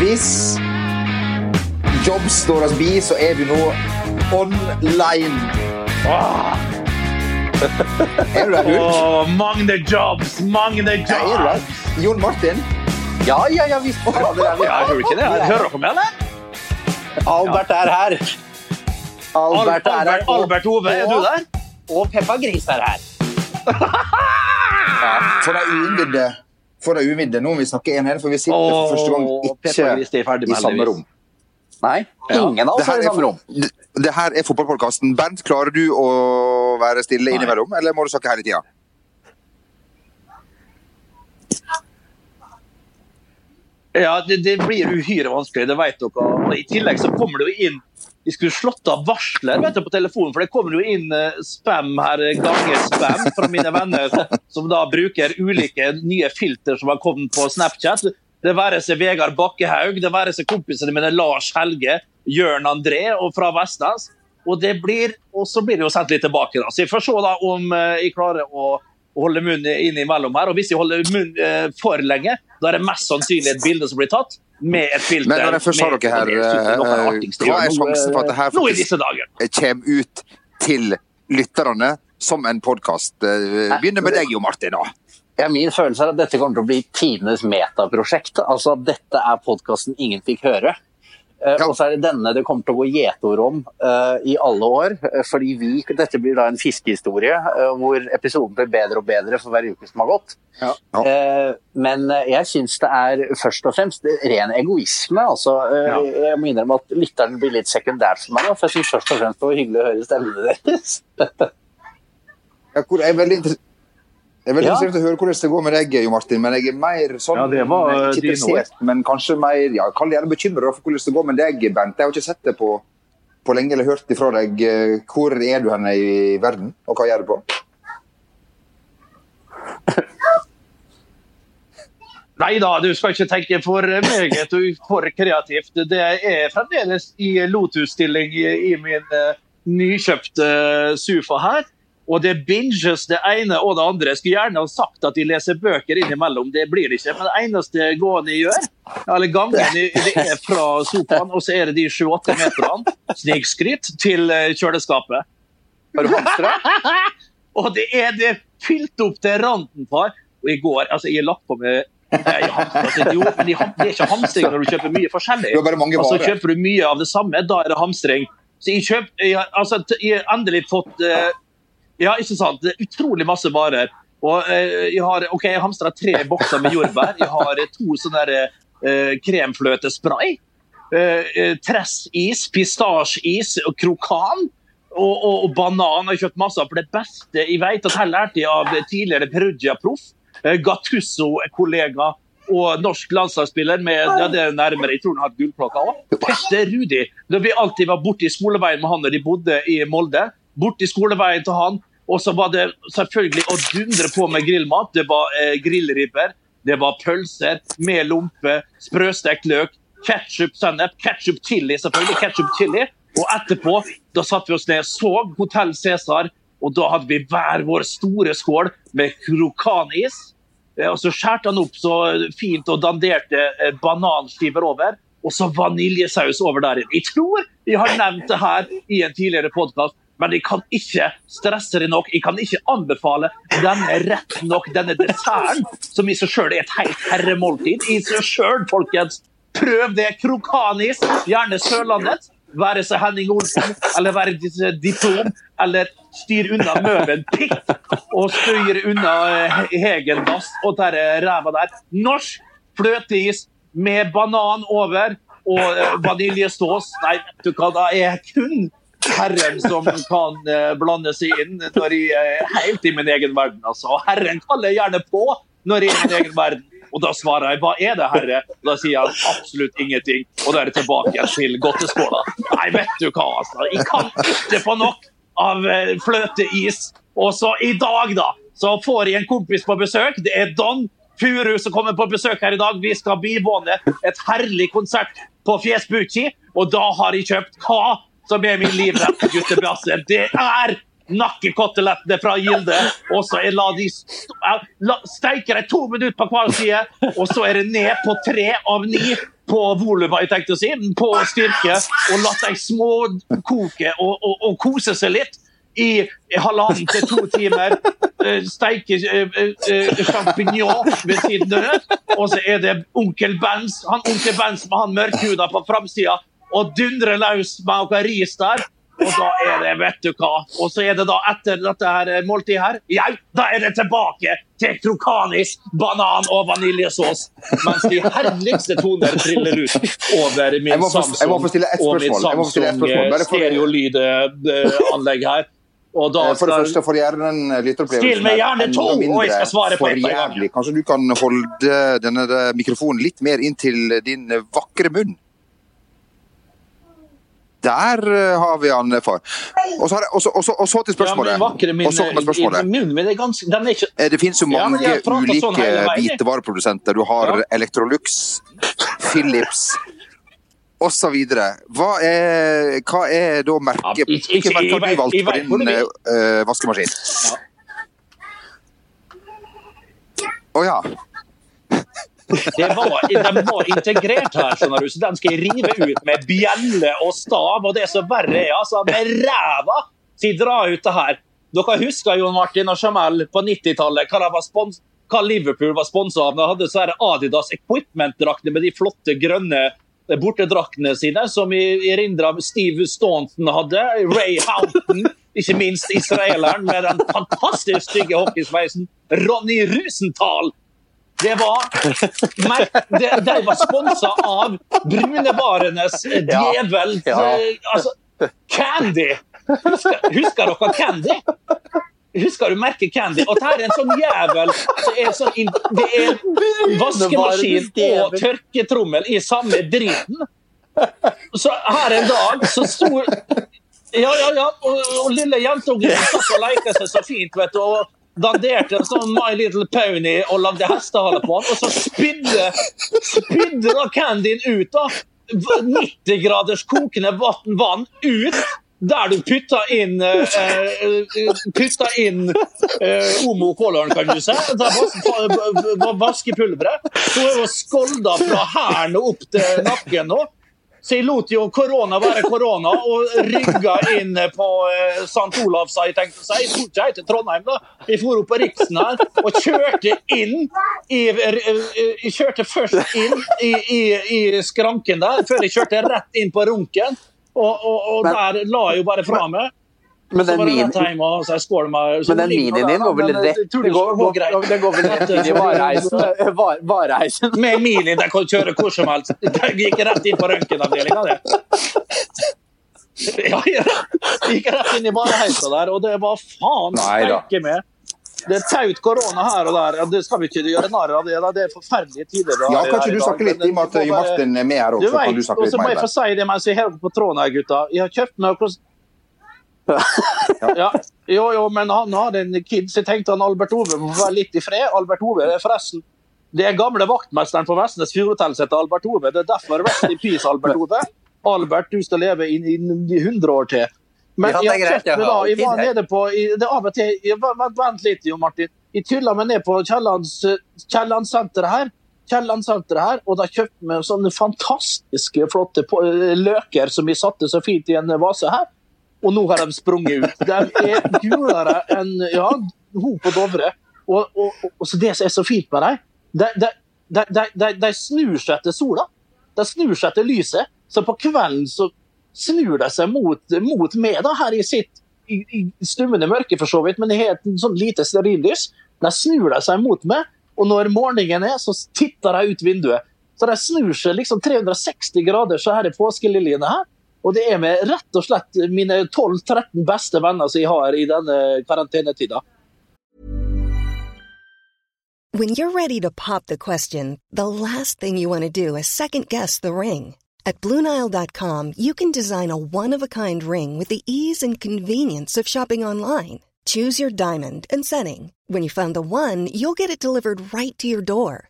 Hvis jobb står oss bi, så er vi nå online. Er du der, Hulk? Åh, Magne Jobs, Magne Ja, er du Jobs! der? Jon Martin? Ja, ja, ja, visst. Ja, det der. vi. Ja, hører du ikke det? Hører dere meg, eller? Albert er her. Albert er her. Albert, Albert Ove, er du der? Og Peppa Gris er her. ja, For de uinnvidde for de uinnvidde, nå må vi snakke en her, for vi sitter for første gang Åh, det er ferdig ikke i samme rom. Nei, ingen av oss er i samme rom. det, det her er fotballpodkasten. Bernt, klarer du å være stille innimellom, eller må du snakke hele tida? Ja, det, det blir uhyre vanskelig, det vet dere. Og I tillegg så kommer det jo inn Vi skulle slått av varsler vet du, på telefonen, for det kommer jo inn eh, spam her, eh, ganger spam fra mine venner som da bruker ulike nye filter som har kommet på Snapchat. Det være seg Vegard Bakkehaug, det være seg kompisene mine Lars Helge, Jørn André og fra Vestnes. Og, det blir, og så blir det jo sendt litt tilbake. da. Så jeg får se da om eh, jeg klarer å å holde munnen innimellom her. Og hvis jeg holder munnen eh, for lenge, da er det mest sannsynlig et bilde som blir tatt med et filter. Men når jeg først har dere her, er eh, hva er sjansen for at det her eh, faktisk- kommer ut til lytterne som en podkast. Begynner med deg, Jo Martin. da. Ja, min følelse er at dette kommer til å bli tidenes metaprosjekt. Altså dette er podkasten ingen fikk høre. Eh, Ja. Og så er det denne det kommer til å gå gjetord om uh, i alle år. eh, fordi vi, Dette blir da en fiskehistorie uh, hvor episoden blir bedre og bedre for hver uke som har gått. Ja. Uh, men jeg syns det er først og fremst ren egoisme. altså. Ja. Jeg må innrømme at lytteren blir litt sekundært for meg. da, For jeg syns først og fremst det var hyggelig å høre stemmene deres. Ja, hvor- jeg er veldig, inter- jeg er veldig Ja. interessert i å høre hvordan det går med deg, Jo Martin. Men jeg er mer sånn Ja, det var, eh, Ikke interessert, men kanskje mer ja, Kall det gjerne bekymra for hvordan det går med deg, Bent. Jeg har ikke sett det på, på lenge eller hørt ifra deg. Eh, Hvor er du henne i verden, og hva gjør du på? Nei da, du skal ikke tenke for meget og for kreativt. Det er fremdeles i Lotus-stilling i, i min eh, nykjøpte Sufa sofa her. Og det binges det ene og det andre. Jeg skulle gjerne ha sagt at de leser bøker innimellom, det blir det ikke. Men det eneste gående jeg gjør, eller gangen, det er fra sofaen, og så er det de sju-åtte meterne snikskritt, til eh, kjøleskapet. Har du hamstra? Og det er det fylt opp til randen, far. Og i går, altså jeg har lagt på med Nei, altså, jo, men det er ikke hamstring når du kjøper mye forskjellig. Du så kjøper du mye av det samme, da er det hamstring. Så jeg, kjøp, jeg, altså, jeg har endelig fått eh, Ja, ikke sant. Det er utrolig masse varer. Og eh, jeg har ok, jeg hamstra tre bokser med jordbær. Jeg har eh, to sånne eh, kremfløtespray. Eh, eh, Tressis, pistasjeis og krokan. Og, og, og banan har jeg kjøpt masse av. For det beste jeg vet, at her lærte jeg av tidligere Perugia-proff. eh, Gattusso-kollega og norsk landslagsspiller med ja, det er nærmere, jeg tror han har hatt gullklokka òg. Petter Rudi. Da vi alltid var borte i skoleveien med han når de bodde i Molde. Borte i skoleveien til han. Og så var det selvfølgelig å dundre på med grillmat. Det var eh, grillribber, det var pølser med lompe, sprøstekt løk, ketsjup, sennep, ketsjup chili, selvfølgelig. Ketchup chili. Og etterpå da satte vi oss ned, så Hotell Cæsar, og da hadde vi hver vår store skål med krokanis. Eh, Og så skjærte han opp så fint og danderte eh, bananskiver over. Og så vaniljesaus over der. Jeg tror jeg har nevnt det her i en tidligere podkast, men jeg kan ikke stresse det nok. Jeg kan ikke anbefale denne rett nok, denne desserten, som i seg sjøl er et helt herremåltid. I seg sjøl, folkens. Prøv det. Krokanis, gjerne Sørlandet. Være seg Henning Olsen, eller være disse diplom, eller styr unna Møvenpick og styr unna eh, og der ræva der. Norsk fløteis med banan over og eh, vaniljesås. Nei, vet du hva, da er jeg kun Herren som kan eh, blande seg inn når jeg er helt i min egen verden. Altså. Herren kaller jeg gjerne på når jeg er i min egen verden. Og da svarer jeg hva er det, herre? Da sier han absolutt ingenting. Og da er det tilbake igjen til godteskåla. Nei, vet du hva, altså. Jeg kan ikke få nok av eh, fløteis. Og så i dag, da, så får jeg en kompis på besøk. Det er Don Furu som kommer på besøk her i dag. Vi skal bivåne et herlig konsert på Fjesbucci. Og da har jeg kjøpt hva som er min livrette guttebrasser. Det er nakkekotelettene fra Gilde. Og så la de steiker de to minutter på hver side, og så er det ned på tre av ni på volum, jeg tenkt å si, på styrke. Og la dem småkoke og, og, og kose seg litt i halvannen til to timer. Steike sjampinjong ved siden av. Og så er det onkel Benz, han onkel Benz med han mørkhuda på framsida, og dundrer løs med noe ris der. Og da er det, vet du hva. Og så er det da etter dette her måltidet her, ja, da er det tilbake til krokanis, banan og vaniljesaus. Mens de herligste toner triller ut over min Samsung og min Samsung for- stereolydanlegg her. Og da Eh, For det første, for gjerne den lytteropplevelsen Still meg er gjerne to, og jeg skal svare på ett gang. Kanskje du kan holde denne mikrofonen litt mer inn til din vakre munn? Der eh, har vi han, for. Og så, til Ja, spørsmålet. vakre min, og så kommer spørsmålet. Munnen min er ganske er ikke Eh, Det finnes jo mange ja, ulike sånn hvitevareprodusenter. Du har Ja. Electrolux, Philips osv. Hva er, hva er da merket Ja, ikke- Hvilket merke har du valgt på din uh, vaskemaskin? Å ja. Var, De var integrert her, skjønner du, så den skal jeg rive ut med bjelle og stav. Og det som verre er, altså, med ræva skal jeg dra ut det her. Dere husker Jon Martin og Jamel på 90-tallet, hva, hva Liverpool var sponsa av? De hadde så her Adidas Equipment-draktene med de flotte grønne eh, bortedraktene sine, som i i erindrer Steve Staunton hadde. Ray Houghton, ikke minst israeleren med den fantastisk stygge hockeysveisen. Ronny Rusenthal. Det var det, De, var sponsa av Brunebarenes djevel. Ja. ja. Altså, Candy! Husker, husker dere Candy? Husker du merket Candy? Det her er en sånn jævel som er sånn Det er vaskemaskin og tørketrommel i samme driten. Så her en dag så sto Ja, ja, ja. Og, og lille jentungen satt og lekte seg så fint, vet du. og danderte sånn My Little Pony og lagde hestehale på han, og så spydde, spydde da Candyen ut. da. 90 graders kokende vann, vann ut. Der du putta inn uh, putta inn uh, Omo Color'n, kan du va- Vaskepulveret. Hun er jo skolda fra hælen og opp til nakken nå. Så jeg lot jo korona være korona og rygga inn på eh, St. Olavs. Jeg tenkte å si. Jeg dro ikke helt til Trondheim, da. Jeg for opp på Riksen her og kjørte inn i, eh, Jeg kjørte først inn i, i, i skranken der, før jeg kjørte rett inn på runken. Og, og, og der la jeg jo bare fra meg. Men den min- jeg meg. Men den minien din går vel eh, rett jeg det det går, går, går vel rett inn i vareheisen? var- vareheisen. Med minien den kan kjøre hvor som helst. Den gikk rett inn på røntgenavdelinga, det. Ja, ja. Gikk rett inn i vareheisa der, og det var faen steike med. Det er taut korona her og der. Det skal vi ikke gjøre narr av. Det. Det er forferdelige tider. da, Ja, Kan kanskje du snakke litt, i og med at Martin er med her Du også, kan du vet, og så må jeg få si det mens jeg er på tråden her, gutta. Jeg har kjøpt meg ja. Jo, jo, men han har en kid, så tenkte han Albert Ove må være litt i fred. Albert Ove er forresten Det er gamle vaktmesteren på Vestnes Fjordhotell som heter Albert Ove. Det er derfor Rest in peace, Albert Ove. Albert, du skal leve i, i 100 år til. Men Ja, det jeg, greit, jeg da, jeg var nede på i, det av og til, jeg, vent, litt, Jo Martin. Jeg tylla meg ned på Kiellands- Kiellandsenteret her. Kiellandsenteret her, og da kjøpte vi sånne fantastiske, flotte løker som vi satte så fint i en vase her. Og nå har de sprunget ut. De er gulere enn ja, hun på Dovre. Og, og, og, og det som er så fint med dem, de, de, de, de, snur seg etter sola. De snur seg etter lyset. Så på kvelden så snur de seg mot, mot meg da, her i sitt i, i stummende mørke, for så vidt, men jeg et sånn lite stearinlys. De snur de seg mot meg, og når morgenen er, så titter de ut vinduet. Så de snur seg liksom 360 grader, så her er påskeliljene her. Og det er med rett og slett mine 12-13 beste venner som jeg har i denne karantenetida. When you're ready to pop the question, the last thing you want to do is second guess the ring. At Bluenile.com, you can design a one of a kind ring with the ease and convenience of shopping online. Choose your diamond and setting. When you find the one, you'll get it delivered right to your door.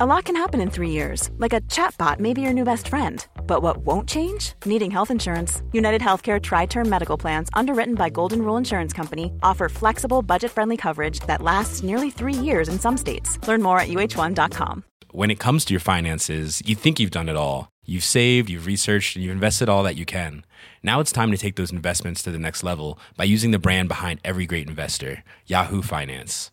A lot can happen in three years, like a chatbot may be your new best friend. But what won't change? Needing health insurance. United Healthcare Tri Term Medical Plans, underwritten by Golden Rule Insurance Company, offer flexible, budget friendly coverage that lasts nearly three years in some states. Learn more at uh1.com. when it comes to your finances, you think you've done it all. You've saved, you've researched, and you've invested all that you can. Now it's time to take those investments to the next level by using the brand behind every great investor, Yahoo Finance.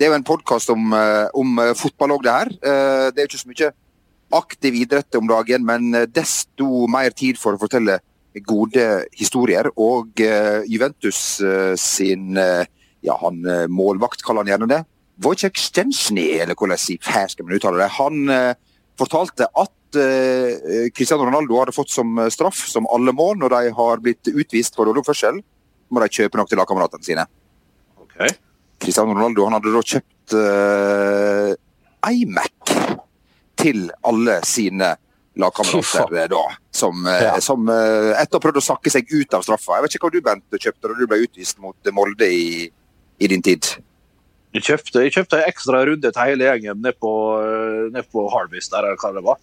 Det er jo en podkast om, eh, om eh, fotball òg, det her. Eh, Det er jo ikke så mye aktiv idrett om dagen, men desto mer tid for å fortelle gode historier. Og Juventus sin ja, han målvakt, kaller han gjerne det. Wojciech Stensny, eller hvordan i skal man uttale det. Han fortalte at Cristiano Ronaldo hadde fått som straff, som alle må, når de har blitt utvist for dårlig oppførsel, må de kjøpe noe til lagkameratene sine. Cristiano Ronaldo han hadde da kjøpt uh, iMac til alle sine lagkamerater da. Som, eh, Ja. som uh, etter å ha prøvd å sakke seg ut av straffa. Jeg vet ikke hva du Bent, kjøpte da du ble utvist mot Molde i, i din tid. Jeg kjøpte, jeg kjøpte en ekstra runde til hele gjengen nede på, ned på Harvest, der, hva det var.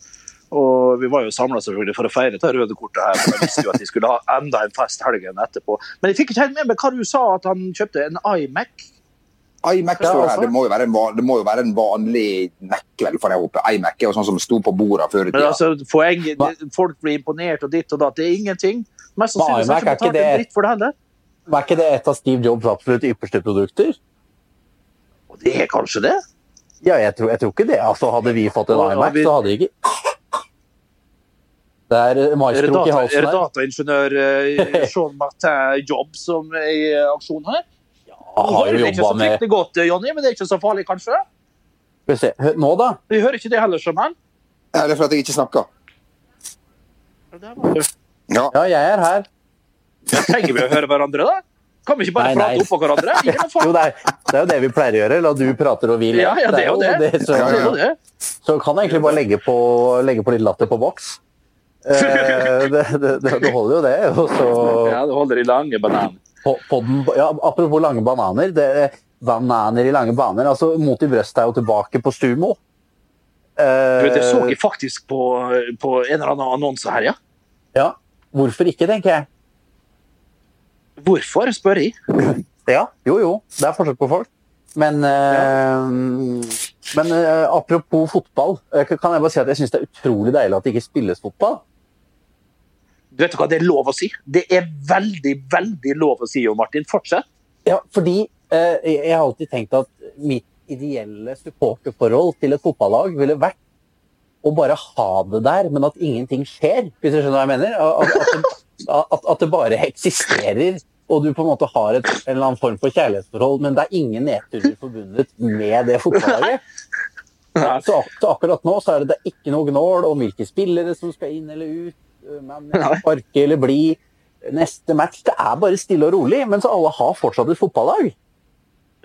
Og vi var jo samla selvfølgelig for å feire det røde kortet her, for jeg visste jo at de skulle ha enda en fest helgen etterpå. Men jeg fikk ikke helt med meg hva du sa, at han kjøpte en iMac. iMac Ja, står her. altså. Det må, jo være en, van- det må jo være en vanlig Mac, vel, får jeg håpe. iMac er jo sånn som sto på bordet før i tida. altså, poeng, Folk blir imponert og ditt og datt. Det er ingenting. Mest Men sannsynlig har er ikke betalt en det- dritt for det heller. Var ikke det et av Steve Jobs absolutt ypperste produkter? Og det er kanskje det. Ja, jeg tror, jeg tror ikke det. Altså, hadde vi fått en iMac, vi- så hadde vi ikke Det er eh, Er det, data, er det dataingeniør eh, Sean Martin Jobb som er i aksjon her? Han jo jobba med det ikke så godt, Jonny, men det er ikke så farlig, kanskje? Skal vi se. Hør, Nå, da? Vi hører ikke det heller, som han. Ja, det er fordi jeg ikke snakker. Ja. Ja, jeg er her. Trenger vi å høre hverandre, da? Kan vi ikke bare Nei, nei. prate oppå hverandre? Jo, det er, det er jo det vi pleier å gjøre. La du prater og vi ler. Ja, ja, det er jo det. så, Ja, ja. Det er det. så kan jeg egentlig bare legge på, legge på litt latter på boks. Eh, det, det, det, det holder jo, det. Og så Ja, det holder i lange bananer. På, på den, ja, apropos lange bananer. Det, bananer i lange baner. altså Mot i brøstet er jo tilbake på Stumo. Du vet, Jeg så ikke jeg faktisk på, på en eller annen annonse her, ja. ja. Hvorfor ikke, tenker jeg. Hvorfor, spør jeg. Ja, jo jo, det er forskjell på folk. Men, eh, men uh, apropos fotball, eh, kan jeg bare si at jeg syns det er utrolig deilig at det ikke spilles fotball. Du vet hva, Det er lov å si. Det er veldig, veldig lov å si, Jo Martin. Fortsett. Ja, fordi eh, jeg har alltid tenkt at mitt ideelle supporterforhold til et fotballag ville vært å bare ha det der, men at ingenting skjer, hvis du skjønner hva jeg mener? At, at, det, at, at det bare eksisterer, og du på en måte har et, en eller annen form for kjærlighetsforhold, men det er ingen nedturer forbundet med det fotballaget. Så, så akkurat nå så er det, det er ikke noe gnål om hvilke spillere som skal inn eller ut, sparke eller bli. Neste match, det er bare stille og rolig, men så alle har fortsatt et fotballag.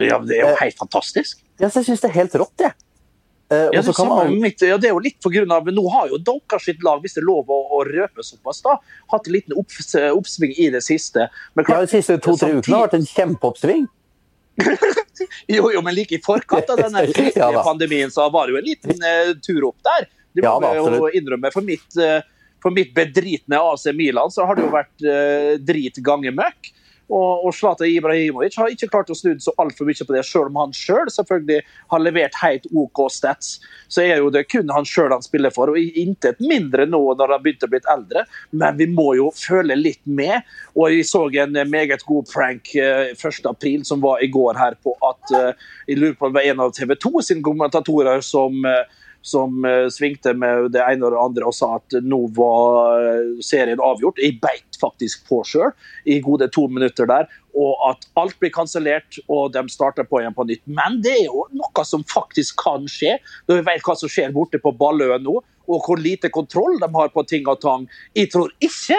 Ja, Det er jo helt fantastisk. Ja, så jeg syns det er helt rått, jeg. Eh, Ja, det, mitt, ja, det er jo litt på grunn av, Nå har jo deres sitt lag, hvis det er lov å, å røpe såpass, da, hatt en liten opps, oppsving i det siste. Men ja, de siste to-tre ukene har vært en kjempeoppsving. Jo, jo, men like i forkant av denne Ja pandemien, så var det jo en liten uh, tur opp der. Det Ja må da, jeg jo innrømme. For mitt, eh, for mitt bedritne AC Milan så har det jo vært eh, drit gange møkk. Og, og Zlatan Ibrahimovic har ikke klart å snu så altfor mye på det, selv om han sjøl selv selvfølgelig har levert helt OK stats. Så er jo det kun han sjøl han spiller for, og intet mindre nå når han begynte å bli eldre. Men vi må jo føle litt med. Og jeg så en meget god prank eh, 1.4, som var i går her, på at eh, jeg lurer på om det var en av TV 2 sine kommentatorer som eh, som uh, svingte med det ene og det andre og sa at nå var eh, serien avgjort. Jeg beit faktisk på sjøl i gode to minutter der. Og at alt blir kansellert og de starter på igjen på nytt. Men det er jo noe som faktisk kan skje, når vi vet hva som skjer borte på Balløen nå, og hvor lite kontroll de har på ting og tang. Jeg tror ikke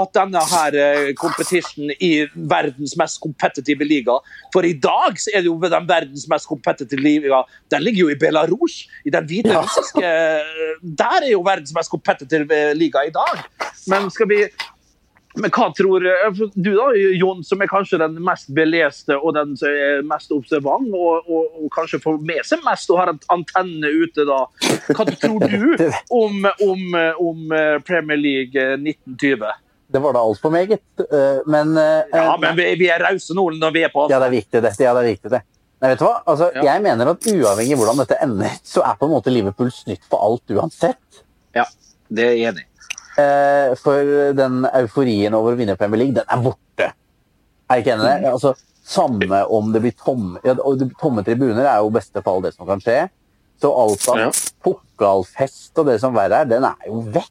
at denne her eh, competition i verdens mest kompetitive liga For i dag så er det jo den verdens mest kompetitive liga Den ligger jo i Belarus, i den hviterussiske ja. Der er jo verdens mest kompetitive liga i dag. Men skal vi men hva tror eh, du da, Jon, som er kanskje den mest beleste og den som er mest observant, og, og, og kanskje får med seg mest og har en antenne ute da. Hva tror du om, om, om eh, Premier League 1920? Det var da altfor meget. Eh, men eh, Ja, men vi, vi er rause nå når vi er på Ja, det er viktig, det. Ja, det er viktig, det. Nei, vet du hva? Altså, ja. Jeg mener at uavhengig av hvordan dette ender, så er på en måte Liverpool snytt for alt uansett. Ja, det er jeg enig i. Eh, for den euforien over å vinne Premier League, den er borte. Er jeg ikke enig i det? Altså, samme om det blir tomme ja, Tomme tribuner er jo beste fall det som kan skje. Så alt av ja. pokalfest og det som verre er, den er jo vekk.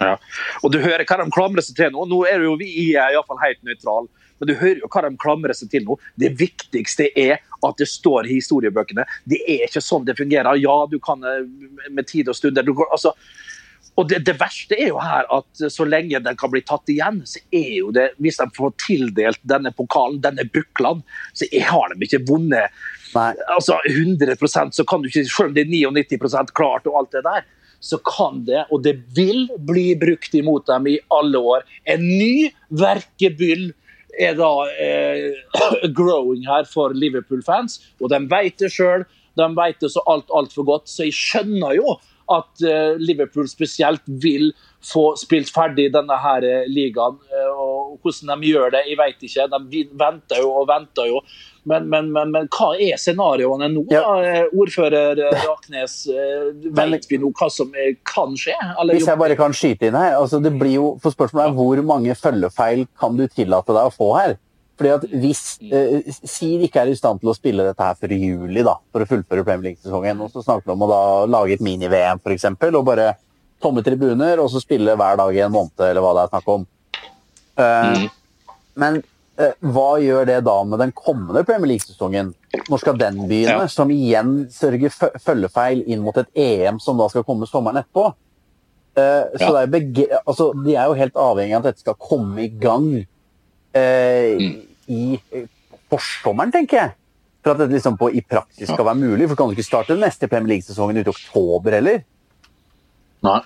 Ja. Og du hører hva de klamrer seg til nå. Nå er jo vi iallfall helt nøytrale. Men du hører jo hva de klamrer seg til nå. Det viktigste er at det står i historiebøkene. Det er ikke sånn det fungerer. Ja, du kan eh, med tid og stunder du, altså, og det, det, verste er jo her at så lenge den kan bli tatt igjen, så er jo det Hvis de får tildelt denne pokalen, denne buklaen, så har de ikke vunnet altså 100% så kan du ikke, selv om det er 99% klart og alt det der, så kan det, og det vil bli brukt imot dem i alle år. En ny verkebyll er da eh, growing her for Liverpool-fans, og de vet det sjøl. De vet det så alt altfor godt, så jeg skjønner jo at eh, Liverpool spesielt vil få spilt ferdig denne her eh, ligaen. Eh, og Hvordan de gjør det, jeg vet ikke. De venter jo og venter jo. Men, men, men, men hva er scenarioene nå, ja. da, ordfører Raknes? Vet vi nå hva som kan skje? Eller? Hvis jeg bare kan skyte inn her. altså det blir jo, for Spørsmålet er hvor mange følgefeil kan du tillate deg å få her? Fordi at hvis eh, Sier ikke er i stand til å spille dette her før juli da, for å fullføre Premier League-sesongen, og så snakker vi om å da lage et mini-VM f.eks., og bare tomme tribuner, og så spille hver dag i en måned, eller hva det er snakk om. Uh, mm. Men hva gjør det da med den kommende Premier League-sesongen? Når skal den begynne? Ja. Som igjen sørger følgefeil inn mot et EM som da skal komme sommeren etterpå. Uh, så ja. er altså, de er jo helt avhengig av at dette skal komme i gang mm. i forsommeren, tenker jeg. For at dette liksom på, i praksis skal være mulig. For kan du ikke starte den neste Premier League-sesongen ute i oktober heller? Nei.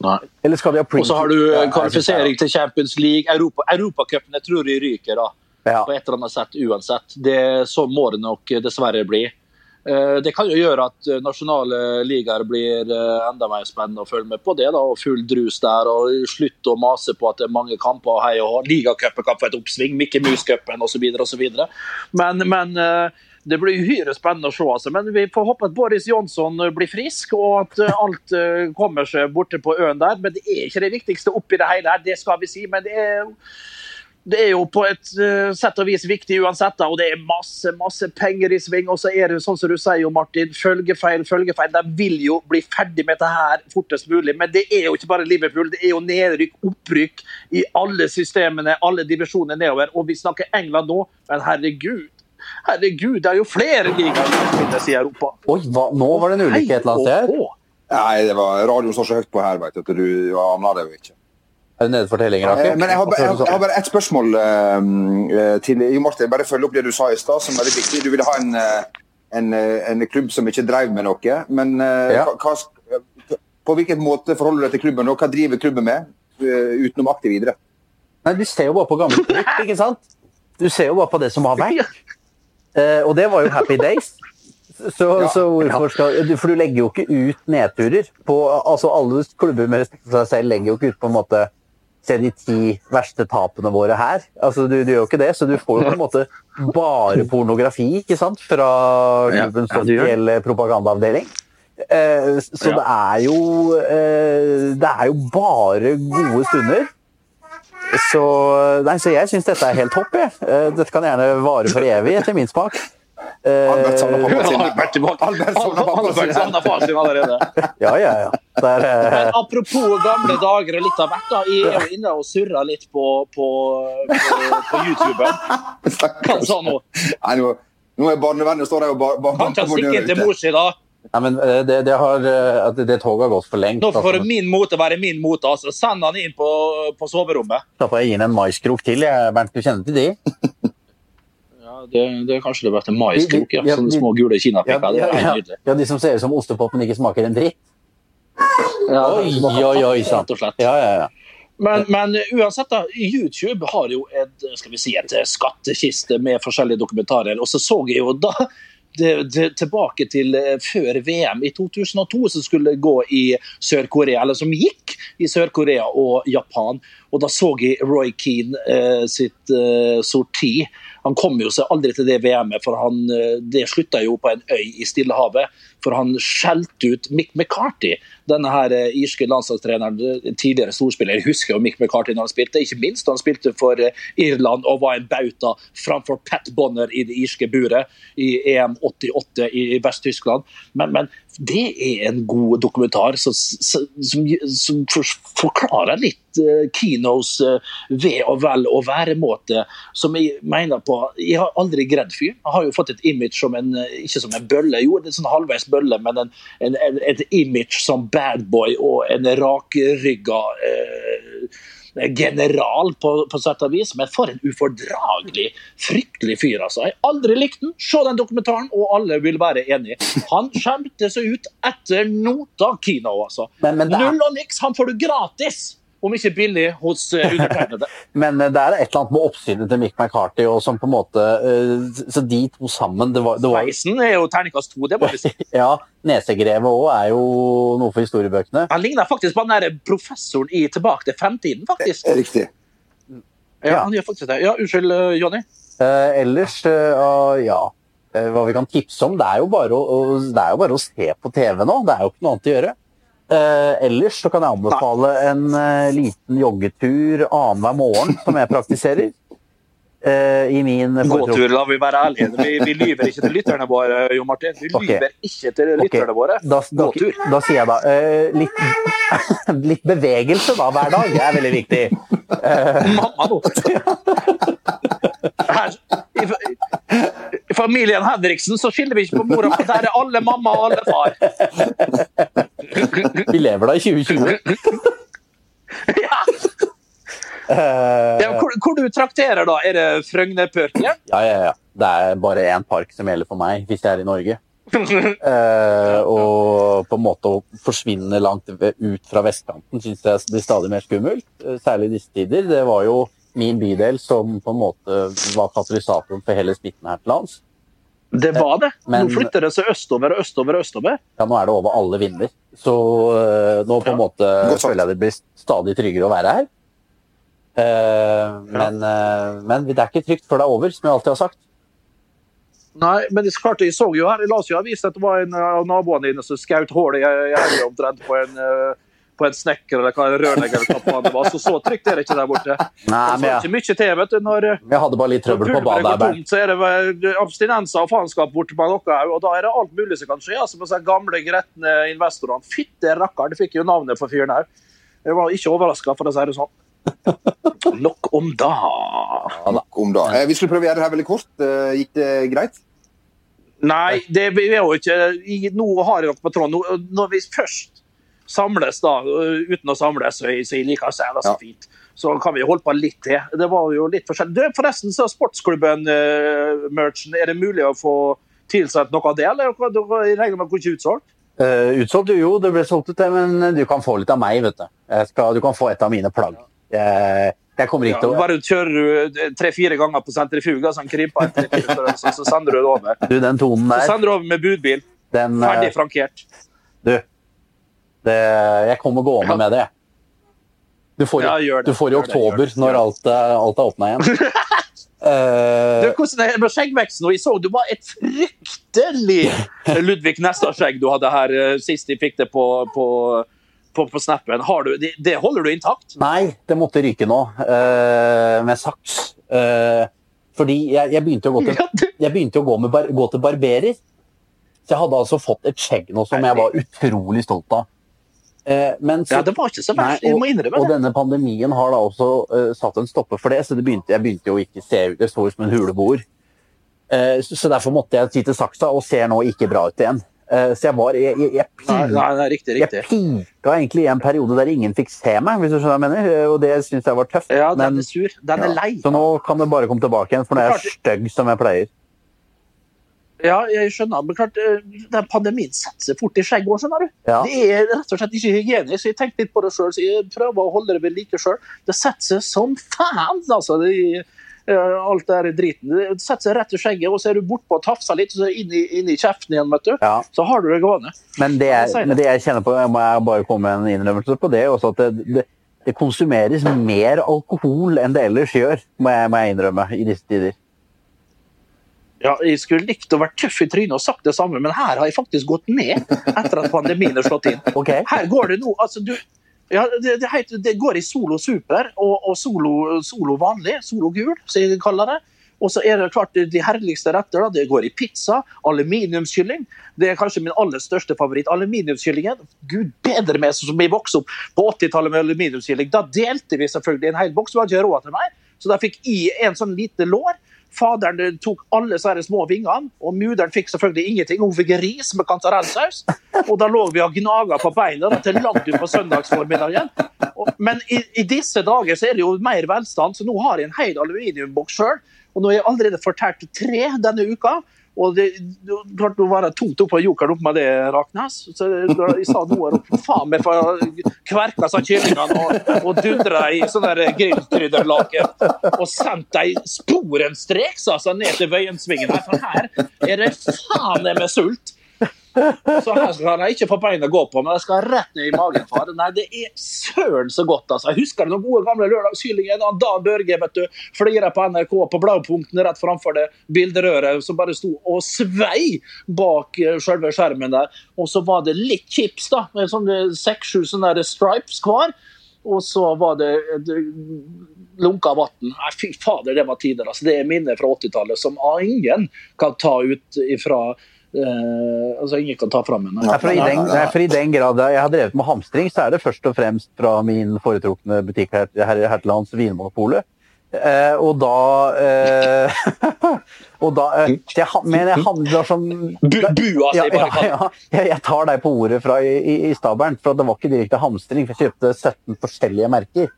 Nei. Eller skal vi ha Og så har du eh, kvalifisering til Champions League. Europa, jeg tror jeg ryker da, ja. på et eller annet sett uansett. Det, så må det nok dessverre bli. Eh, det kan jo gjøre at eh, nasjonale ligaer blir enda mer spennende å følge med på det. da, og Full drus der, og slutt å mase på at det er mange kamper. Hei og Ligacupen kan få et oppsving, Mikke Mus-cupen osv. Men, men det blir uhyre spennende å se. Altså. Men vi får håpe at Boris Jonsson blir frisk, og at eh, alt eh, kommer seg borte på øen der. Men det er ikke det viktigste oppi det hele her, det skal vi si. Men det er, det er jo på et sett og vis viktig uansett, da, og det er masse masse penger i sving. Og så er det sånn som du sier, jo, Martin, følgefeil, følgefeil. De vil jo bli ferdig med dette her fortest mulig. Men det er jo ikke bare Liverpool, det er jo nedrykk, opprykk i alle systemene, alle divisjoner nedover. Og vi snakker England nå, men herregud Herregud, det er jo flere ligaer som finnes i Europa. Oi, hva? Nå var det en ulykke et eller annet sted? Nei, det var radioen står så høyt på her, vet du, at du aner det jo ikke. Er det nedfortellinger, Okay? Men jeg har, jeg, jeg har, bare ett spørsmål uh, til Jo Martin. Bare følge opp det du sa i stad, som er veldig viktig. Du ville ha en, eh, en, eh, en, klubb som ikke drev med noe. Men uh, ja. hva, på hvilken måte forholder du deg til klubben? og Hva driver klubben med, uh, utenom aktiv idrett? Nei, Du ser jo bare på gammel trykk, ikke sant? Du ser jo bare på det som har vært. Eh, og det var jo happy days. Så, ja, så hvorfor skal For du legger jo ikke ut nedturer. På, altså Alle klubber med respekt for seg selv legger jo ikke ut på en måte se de ti verste tapene våre her. Altså, du, du gjør jo ikke det, så du får jo på en måte bare pornografi ikke sant? fra klubbens Ja, ja, offisielle propagandaavdeling. Eh, så Ja. det er jo eh, Det er jo bare gode stunder. Så, nei, så jeg syns dette er helt topp. Jeg. Eh, dette kan gjerne vare for evig, etter min smak. Eh, Albert savner pappa sin. Albert tilbake. Albert savner pappa sin. Albert savner far sin allerede. ja, ja, ja. Det er, eh, Men apropos gamle dager og litt av hvert, da. Jeg er jo inne og surrer litt på, på, på, på YouTube. Hva sa han nå? Nei, nå, nå er barnevernet står der og Han banker på stikke døra inn til ute. mor si, da. Nei, men eh, det, det, har, eh, det toget har gått for lengt. Nå får altså. min mote være min mote. altså. Send han inn på, på soverommet. Da får jeg gi ham en maiskrok til. Jeg, Bernt, du kjenner til de? Ja, det, det er kanskje det beste maiskrok. Ja. Sånne små gule Ja, kinapikker. Ja, ja, ja. ja, de som ser ut som ostepop, men ikke smaker en dritt? Ja, Oi, oi, oi, sant. Rett og slett. Ja, ja, ja. Men, men uansett, da, YouTube har jo et, skal vi si, et skattkiste med forskjellige dokumentarer. Og så så jeg jo da tilbake til eh, før VM i 2002, som skulle gå i Sør-Korea, eller som gikk i Sør-Korea og Japan. Og da så jeg Roy Keane eh, sitt eh, sorti. Han kom jo seg aldri til det VM-et, for han, det slutta jo på en øy i Stillehavet. For han skjelte ut Mick McCarthy, denne her eh, irske landslagstreneren, eh, tidligere storspiller. Jeg husker jo Mick McCarthy når han spilte, ikke minst da han spilte for eh, Irland og var en bauta framfor Pat Bonner i det irske buret i EM 88 i Vest-Tyskland. Men, men det er en god dokumentar som, som, som forklarer litt Kinos ved ve og vel og væremåte, som jeg mener på Jeg har aldri gredd fyren. Jeg har jo fått et image som en Ikke som en bølle, jo, det er sånn halvveis bølle, men en, en, en, et image som badboy og en rakrygga eh, general, på, på sett og vis. Men for en ufordragelig, fryktelig fyr, altså. Jeg har aldri likt den. Se den dokumentaren, og alle vil være enig. Han skjemte seg ut etter nota kino, altså. Men- men er- Null og niks, han får du gratis! Om ikke billig hos eh, undertegnede. Men eh, det er et eller annet med oppsynet til Mick McCarthy og som på en måte eh, Så de to sammen det var, det var, Sveisen er jo terningkast to, det må vi si. Ja, Nesegrevet òg er jo noe for historiebøkene. Han ligner faktisk på den der professoren i Tilbake til fremtiden, faktisk. Riktig. Ja, han gjør faktisk det. Ja, Unnskyld, Jonny. Eh, ellers, ah, ja Hva vi kan tipse om, det er, jo bare å, det er jo bare å se på TV nå. Det er jo ikke noe annet å gjøre. Eh, ellers så kan jeg anbefale en eh, liten joggetur annenhver morgen, som jeg praktiserer. Eh, I min Gåtur, la vi være ærlige. Vi, vi lyver ikke til lytterne våre, Jo Martin. Vi okay. lyver ikke til lytterne våre. Da, da, Gåtur. da sier jeg da eh, litt, litt bevegelse da hver dag er veldig viktig. Mamma nå! Familien Henriksen så skiller vi ikke på mora. for Der er alle mamma og alle far. Vi lever da i 2020. Ja. Ja, hvor, hvor du trakterer da? Er det Frøgnepørken? ja, ja, ja. Det er bare én park som gjelder for meg hvis jeg er i Norge. Uh, og på en måte å forsvinne langt ut fra vestkanten syns jeg blir stadig mer skummelt. eh, Særlig i disse tider. Det var jo min bydel som på en måte var katalysatoren for hele smitten her til lands. Det var det. Men- Nå flytter det seg østover og østover og østover. Ja, nå er det over alle vinder. Så uh, nå på en måte Godt føler jeg det blir stadig tryggere å være her. Eh, men, uh, men det er ikke trygt før det er over, som jeg alltid har sagt. Nei, men det klart, jeg så jo her, jeg las jo avisen at det var en av naboene dine som skjøt hull i helga omtrent på en, eh, på en snekker eller hva en rørlegger eller hva det var. Så så trygt er det ikke der borte. Nei, men jeg, ikke mye til, vet du. Når, jeg hadde bare litt trøbbel på badet. tomt, så er det abstinenser og faenskap borte på noe òg. Og da er det alt mulig som kan skje. Altså, med de gamle, gretne investorene. Fytte rakkeren, det fikk jo navnet for fyren her. Jeg var ikke overraska, for å si det sånn. Nok om da. Nok om da. Eh, Vi skulle prøve å gjøre det her veldig kort. Eh, Gikk det greit? Nei, det er jo ikke Nå har jeg nok på tråden. Når vi først samles, da, øh, uten å samles, så jeg, så jeg liker seg det så fint, så kan vi holde på litt til. Det var jo litt forskjellig. Du, forresten, så sportsklubben-merchen, er det mulig å få tilsendt noe av det, eller jeg regner med ikke utsolgt? Uh, utsolgt jo, det ble solgt ut, det, men du kan få litt av meg, vet du. Skal, du kan få et av mine plagg. Jeg, jeg kommer ikke til å bare kjører du tre-fire ganger på sentrifuga, sånn krymper en tre-fire så sender du det over. Du, den tonen Så sender du over med budbil. den eh, Ferdig frankert. Du, det, jeg kommer gående med det. Du får, Ja, det. du får i oktober, det. når alt alt er åpna igjen. uh, Du, hvordan er det med skjeggveksten? Og Jeg så du var et fryktelig Ludvig Nesta-skjegg du hadde her uh, sist de fikk det på, på, på, på snappen. Har du, det, det holder du intakt? Nei, det måtte ryke nå, Uh, med saks. Fordi jeg, jeg, begynte å gå til, jeg begynte å gå, med bar, gå til barberer. Så jeg hadde altså fått et skjegg nå som jeg var utrolig stolt av. Eh, men så, Ja, det var ikke så verst. Jeg må innrømme og denne pandemien har da også uh, satt en stopper for det, så det begynte, jeg begynte jo ikke å se ut. Det så ut som en huleboer. Uh, så, så derfor måtte jeg ty til saksa, og ser nå ikke bra ut igjen. Uh, så jeg var Jeg, jeg, jeg, Nei, nei, nei, riktig, jeg riktig. pika egentlig i en periode der ingen fikk se meg, hvis du skjønner hva jeg mener. Og det syns jeg var tøft. Ja, den men, er sur. Den er ja. Så nå kan det bare komme tilbake igjen, for nå er jeg stygg som jeg pleier. Ja, jeg skjønner. Men klart, eh, den pandemien setter seg fort i skjegg òg, skjønner du. Ja. Det er rett og slett ikke hygienisk. Jeg tenkte litt på det sjøl, så jeg prøver å holde det ved like sjøl. Det setter seg som faen, altså. Det, eh, alt det der driten. Det setter seg rett i skjegget, og så er du bortpå og tafser litt, og så inn i, inn i kjeften igjen, vet du. Ja. Så har du det gående. Men det, det. men det jeg kjenner på, jeg må bare komme med en innrømmelse på det, også at det, det, det konsumeres mer alkohol enn det ellers gjør, må jeg, må jeg innrømme, i disse tider. Ja, jeg skulle likt å være tøff i trynet og sagt det samme, men her har jeg faktisk gått ned etter at pandemien har slått inn. Okay. Her går det nå altså du, ja, det, det, heter, det går i solo super og, og solo, solo vanlig, solo gul, som jeg kaller det. Og så er det klart de herligste retter. da, Det går i pizza, aluminiumskylling. Det er kanskje min aller største favoritt. Aluminiumskyllingen. Gud bedre meg som vi vokste opp på 80-tallet med aluminiumskylling. Da delte vi selvfølgelig en hel boks, vi hadde ikke råd til mer. Så da fikk jeg en sånn lite lår. Faderen tok alle disse små vingene, og muderen fikk selvfølgelig ingenting. Hun fikk ris med kantarellsaus. Og da lå vi og gnaga på beina til langt utpå søndagsformiddagen. Men i, i disse dager så er det jo mer velstand, så nå har jeg en hel aluminiumboks sjøl. Og nå har jeg allerede fortært tre denne uka. Og det, det klart å være tungt oppe på jokeren opp med det, Raknes. Så jeg sa noe er faen meg for kverka seg kyllingene og, og dundra i sånne der grillkrydderlaken. Og sendt dem sporenstreks altså, ned til Vøyensvingen. For her er det faen meg sult. Så her skal jeg ikke få beina gå på, men jeg skal rett ned i magen. Far. Nei, det er søren så godt, altså. Jeg husker den gode gamle lørdagskyllingen. han Dan Børge vet du, flira på NRK på Blaupunkten rett framfor det bilderøret som bare sto og svei bak eh, selve skjermen der. Og så var det litt chips, da. Seks-sju sånne stripes hver. Og så var det et lunka vann. Fy fader, det var tider. Altså. Det er minner fra 80-tallet som ingen kan ta ut ifra eh, Altså, ingen kan ta fram henne. Nei, for, i den, nei, for i den grad jeg har drevet med hamstring, så er det først og fremst fra min foretrukne butikk her, her, her til lands, Vinmonopolet. Uh, og da uh, Og da jeg, Men jeg handler som Bu, bua, sier bare ja, ja, jeg, tar deg på ordet fra i, i, i stabelen, for det var ikke direkte hamstring. For jeg kjøpte 17 forskjellige merker.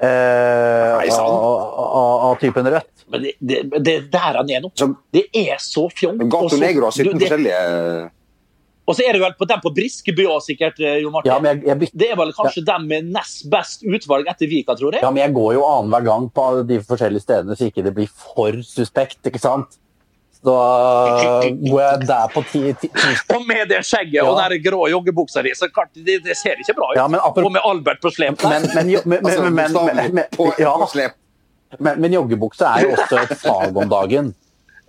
Eh, av, av, av typen rødt. Men det, det, det er der han er nå. Det er så fjong. Gato så- Negro har 17 forskjellige Og så er det vel på den på Briskeby òg, sikkert, eh, Jo Martin. Ja, men jeg, jeg Det er vel kanskje dem med nest best utvalg etter Vika, tror jeg. Ja, men jeg går jo annenhver gang på de forskjellige stedene, så ikke det blir for suspekt, ikke sant? Så da går jeg der på ti, ti, ti. Og med det skjegget og den grå joggebuksa di, så klart, det, det ser ikke bra ut. Ja, men Og med Albert på slep. Men, men, men, altså, men, på, ja, på slep. men, men joggebukse er jo også et fag om dagen.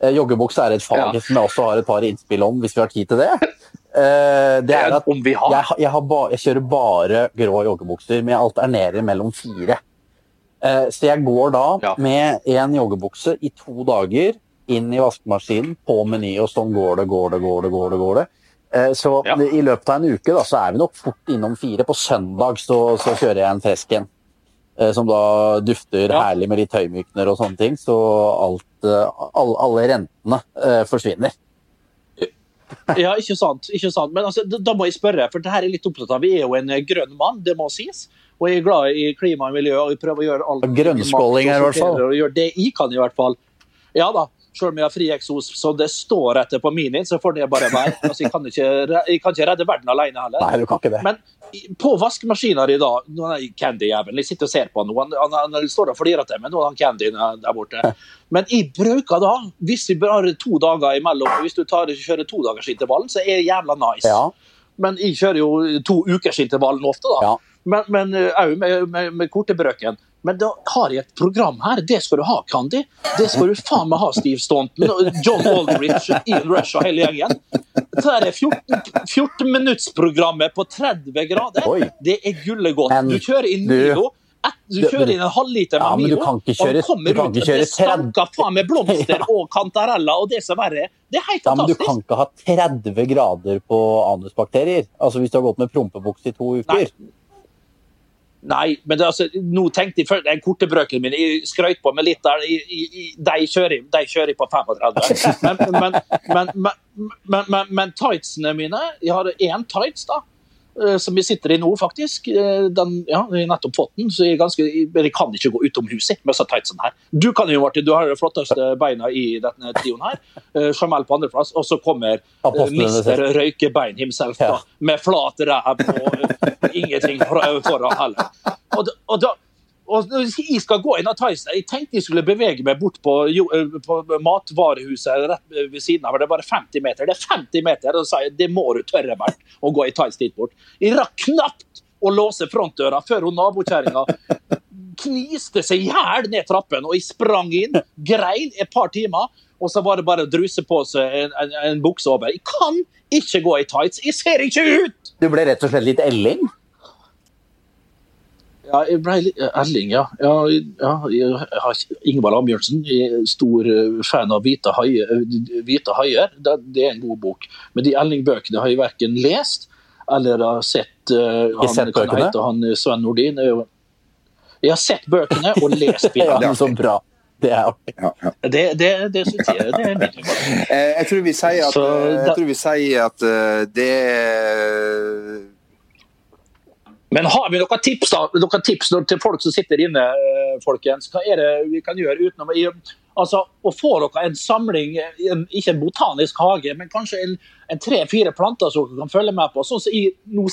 Eh, Joggebukse er et fag Ja. som jeg også har et par innspill om, hvis vi har tid til det. Eh, Det er at jeg, jeg, har ba, jeg kjører bare grå joggebukser, men jeg alternerer mellom fire. Eh, Så jeg går da Ja. med én joggebukse i to dager inn i vaskemaskinen på Meny, og sånn går det, går det, går det. går det, går det. Eh, Så Ja. i løpet av en uke da, så er vi nok fort innom fire. På søndag så, så kjører jeg en fresk en. eh, Som da dufter Ja. herlig med litt høymykner og sånne ting. Så alt, all, alle, rentene eh, forsvinner. Ja, ikke sant. ikke sant. Men altså, da, må jeg spørre, for det her er litt opptatt av. Vi er jo en eh, grønn mann, det må sies. Og jeg er glad i klima og miljø, og jeg prøver å gjøre alt Grønnskåling her, i hvert fall. Og gjøre det jeg kan, i hvert fall. Ja da. Selv om jeg har fri eksos, så det står etter på minien, så får det bare være. Altså, jeg, kan ikke, jeg kan ikke redde verden alene heller. Nei, du kan ikke det. Men på vaskemaskiner i dag Candy-jævelen, jeg sitter og ser på noen, han, han, han står og flirer til meg, han Candy der borte. Men jeg bruker da, hvis vi bare har to dager imellom, hvis du tar, kjører to dagers så er det jævla nice. Ja. men jeg kjører jo to ukers intervall ofte, da. Ja. Men, men òg med, med, med kortebrøken. Men da har jeg et program her. Det skal du ha, Candy. Det skal du faen meg ha, Steve Staunton, John Aldrich, Ian Rush og hele gjengen. Dette er 14 14-minuttsprogrammet på 30 grader. Oi. Det er gullet godt. Du kjører inn du- Milo. Et, du du- kjører inn en halvliter med Ja, du Milo, kan ikke og kjøre- kommer du ut, og det stanker faen med blomster Ja. og kantarella og det som verre er. Det er helt Ja, men du kan ikke ha 30 grader på anusbakterier. Altså Hvis du har gått med prompebukse i to uker. Nei. Nei, men det, altså, nå tenkte jeg før, den kortebrøken min, jeg skrøt på meg litt der, de, kjører, de kjører på 35. Men, men, men, men, tightsene mine, jeg har én tights da, som vi sitter i nå faktisk, Eh, den, ja, jeg har nettopp fått den, så jeg, ganske, jeg kan ikke gå utomhuset med så tight som her. Du kan jo, Martin, du har de flotteste beina i denne trioen her, Jamel Jamal på andreplass, og så kommer eh, selv. Røykebein himself da, med flat ræv og eh, ingenting foran heller. Og, da- og, da, og når jeg skal gå inn av Tyson, jeg tenkte jeg skulle bevege meg bort på, eh, på matvarehuset rett ved siden av, det er bare 50 meter. Det er 50 meter, og så sa jeg det må du tørre Bert, å gå i Tyson dit bort. Jeg rakk knapt å låse frontdøra før hun nabokjerringa kniste seg i hjel ned trappen, og jeg sprang inn, grein et par timer, og så var det bare å druse på seg en, en, en bukse over. Jeg kan ikke gå i tights, jeg ser ikke ut! Du ble rett og slett litt elling? Ja, jeg ble litt Erling, ja. ja, ja jeg har Ingvald Ambjørnsen. Stor eh, fan av Hvite haier. eh, haier. Det, det er en god bok. Men de Erling-bøkene har jeg verken lest eller har sett. Uh, han, sett bøkene? hete han eh, Sven Nordin. Jeg har sett bøkene og lest Ja, filmene. så bra. Det er artig. Ja, ja. Det, det, det syns jeg det er. Eh, Jeg tror vi sier at, Så eh, jeg tror vi sier at eh, det Men har vi noen tips da, noen tips til folk som sitter inne, eh, folkens? Hva er det vi kan gjøre utenom altså, å få dere en samling, en, ikke en botanisk hage, men kanskje en, en tre-fire planter som dere kan følge med på? Sånn som i, nå,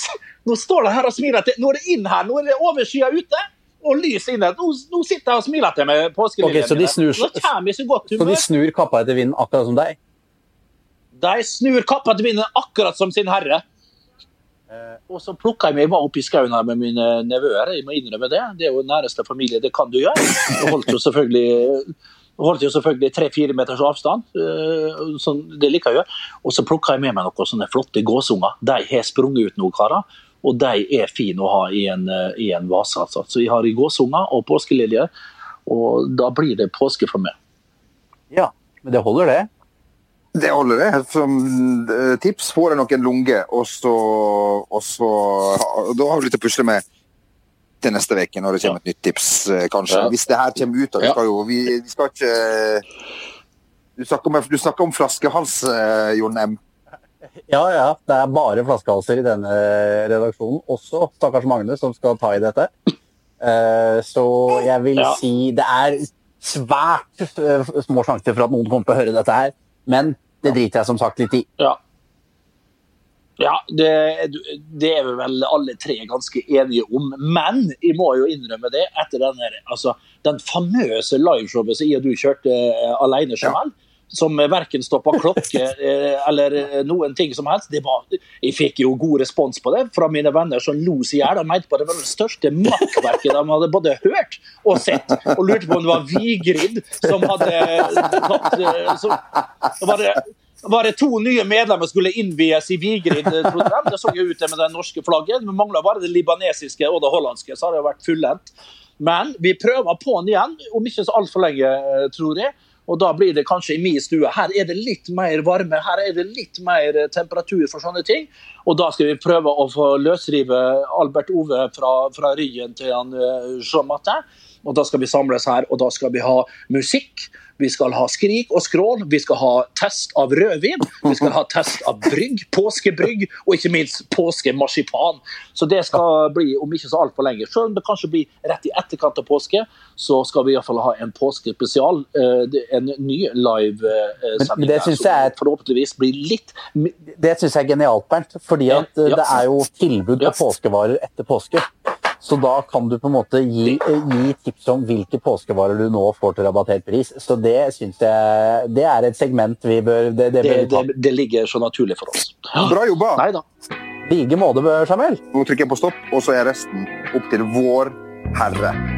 nå står det her og smiler til Nå er det inn her, nå er det overskya ute. Og lys inne. Nå, nå sitter jeg og smiler til meg påskeliljen. Ok, så de snur- kommer jeg så godt Så de snur kappa etter vinden, akkurat som deg? De snur kappa etter vinden akkurat som sin herre. Og så plukka jeg meg bare opp i skauen her med mine nevøer. Jeg må innrømme det. Det er jo næreste familie, det kan du gjøre. Jeg holdt jo selvfølgelig holdt jo selvfølgelig tre-fire meters avstand. eh, Sånn, det liker jeg å gjøre. Og så plukka jeg med meg noen sånne flotte gåsunger. De har sprunget ut nå, karer. Og de er fine å ha i en, eh, i en vase. Altså. Så jeg har gåsunger og påskeliljer. Og da blir det påske for meg. Ja, men det holder, det. Det holder, det. Som eh, tips får jeg noen lunge, og så, og så Da har vi litt å pusle med til neste uke, når det kommer et nytt tips, eh, kanskje. Ja. Hvis det her kommer ut. da. Vi skal jo vi, vi skal ikke Du snakker om, du snakker om flaskehals, eh, Jon M. Ja, ja. Det er bare flaskehalser i denne redaksjonen. Også stakkars Magne, som skal ta i dette. Eh, Så jeg vil Ja. si det er svært små sjanser for at noen kommer til å høre dette her. Men det driter jeg som sagt litt i. Ja. Ja, det, det er vi vel alle tre ganske enige om. Men jeg må jo innrømme det, etter den, altså, den famøse liveshowet som jeg og du kjørte uh, alene, Jamal, som verken stoppa klokke eh, eller eh, noen ting som helst, det var, jeg fikk jo god respons på det fra mine venner som lo seg i hjel. De mente på det var det største makkverket de hadde både hørt og sett, og lurte på om det var Vigrid som hadde tatt eh, som, var det var det to nye medlemmer skulle innvies i Vigrid. trodde de. Det så jo ut det med det norske flagget. Det mangla bare det libanesiske og det hollandske. så har det vært fullendt. Men vi prøver på'n igjen, om ikke så altfor lenge, tror jeg. Og da blir det kanskje i min stue. Her er det litt mer varme, her er det litt mer eh, temperatur for sånne ting. Og da skal vi prøve å få løsrive Albert Ove fra, fra ryggen til han uh, Jean Martin. Og da skal vi samles her, og da skal vi ha musikk. Vi skal ha skrik og skrål, vi skal ha test av rødvin, vi skal ha test av brygg, påskebrygg, og ikke minst påskemarsipan. Så det skal bli om ikke så altfor lenge. Selv om det kanskje blir rett i etterkant av påske, så skal vi iallfall ha en påskespesial. eh, En ny livesending men det synes jeg forhåpentligvis blir litt Det syns jeg er genialt, Bernt. Fordi at eh, det er jo tilbud på påskevarer etter påske. Så da kan du på en måte gi, eh, gi tips om hvilke påskevarer du nå får til rabattert pris. Så det syns jeg Det er et segment vi bør Det, det bør det, det, det ligger så naturlig for oss. Bra jobba! Nei da. like måte, Samuel. Nå trykker jeg på stopp, og så er resten opp til vår Herre.